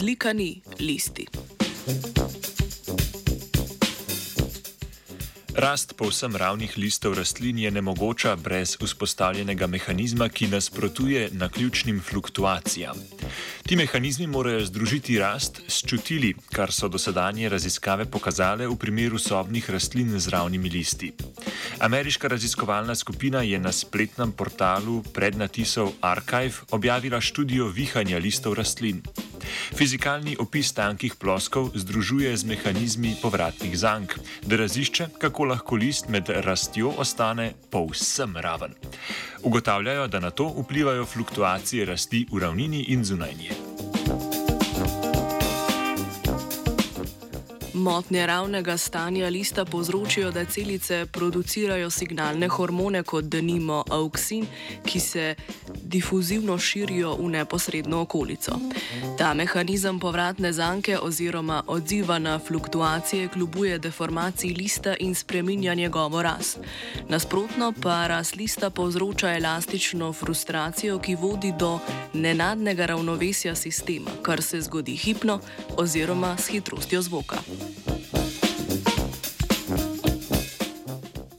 slikani listi. Rast povsem ravnih listov rastlin je nemogoča brez vzpostavljenega mehanizma, ki nasprotuje naključnim fluktuacijam. Ti mehanizmi morajo združiti rast s čutili, kar so dosedanje raziskave pokazale v primeru sobnih rastlin z ravnimi listi. Ameriška raziskovalna skupina je na spletnem portalu prednatisov Archive objavila študijo vihanja listov rastlin. Fizikalni opis tankih ploskov združuje z mehanizmi povratnih zank, da razišče, kako lahko list med rastjo ostane povsem raven. Ugotavljajo, da na to vplivajo fluktuacije rasti v ravnini in zunajnje. Motnje ravnega stanja lista povzročijo, da celice producirajo signalne hormone, kot denimo auksin, ki se difuzivno širijo v neposredno okolico. Ta mehanizem povratne zanke oziroma odziva na fluktuacije kljubuje deformaciji lista in spreminja njegovo rast. Nasprotno pa rast lista povzroča elastično frustracijo, ki vodi do nenadnega ravnovesja sistema, kar se zgodi hipno oziroma s hitrostjo zvoka.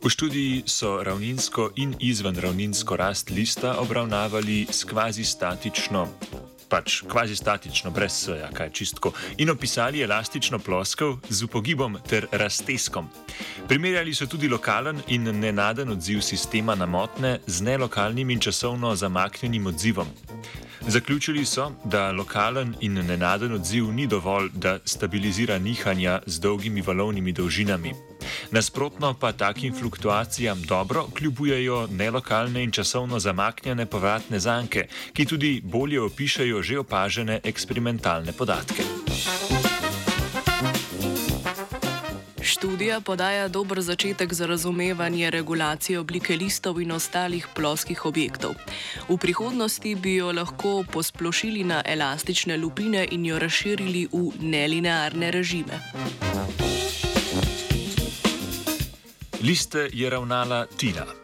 V študiji so ravninsko in izvenravninsko rast lista obravnavali s kvazi statično. Pač kvazi statično, brez soja, kaj čistko, in opisali elastično ploskev z upogibom ter razteskom. Primerjali so tudi lokalen in nenaden odziv sistema na motne z nelokalnim in časovno zamaknjenim odzivom. Zaključili so, da lokalen in nenaden odziv ni dovolj, da stabilizira nihanja z dolgimi valovnimi dolžinami. Nasprotno pa takim fluktuacijam dobro kljubujejo nelokalne in časovno zamaknjene povratne zanke, ki tudi bolje opišajo že opažene eksperimentalne podatke. Študija podaja dober začetek za razumevanje regulacije oblike listov in ostalih ploskih objektov. V prihodnosti bi jo lahko posplošili na elastične lupine in jo razširili v nelinearne režime. Liste je ravnala Tina.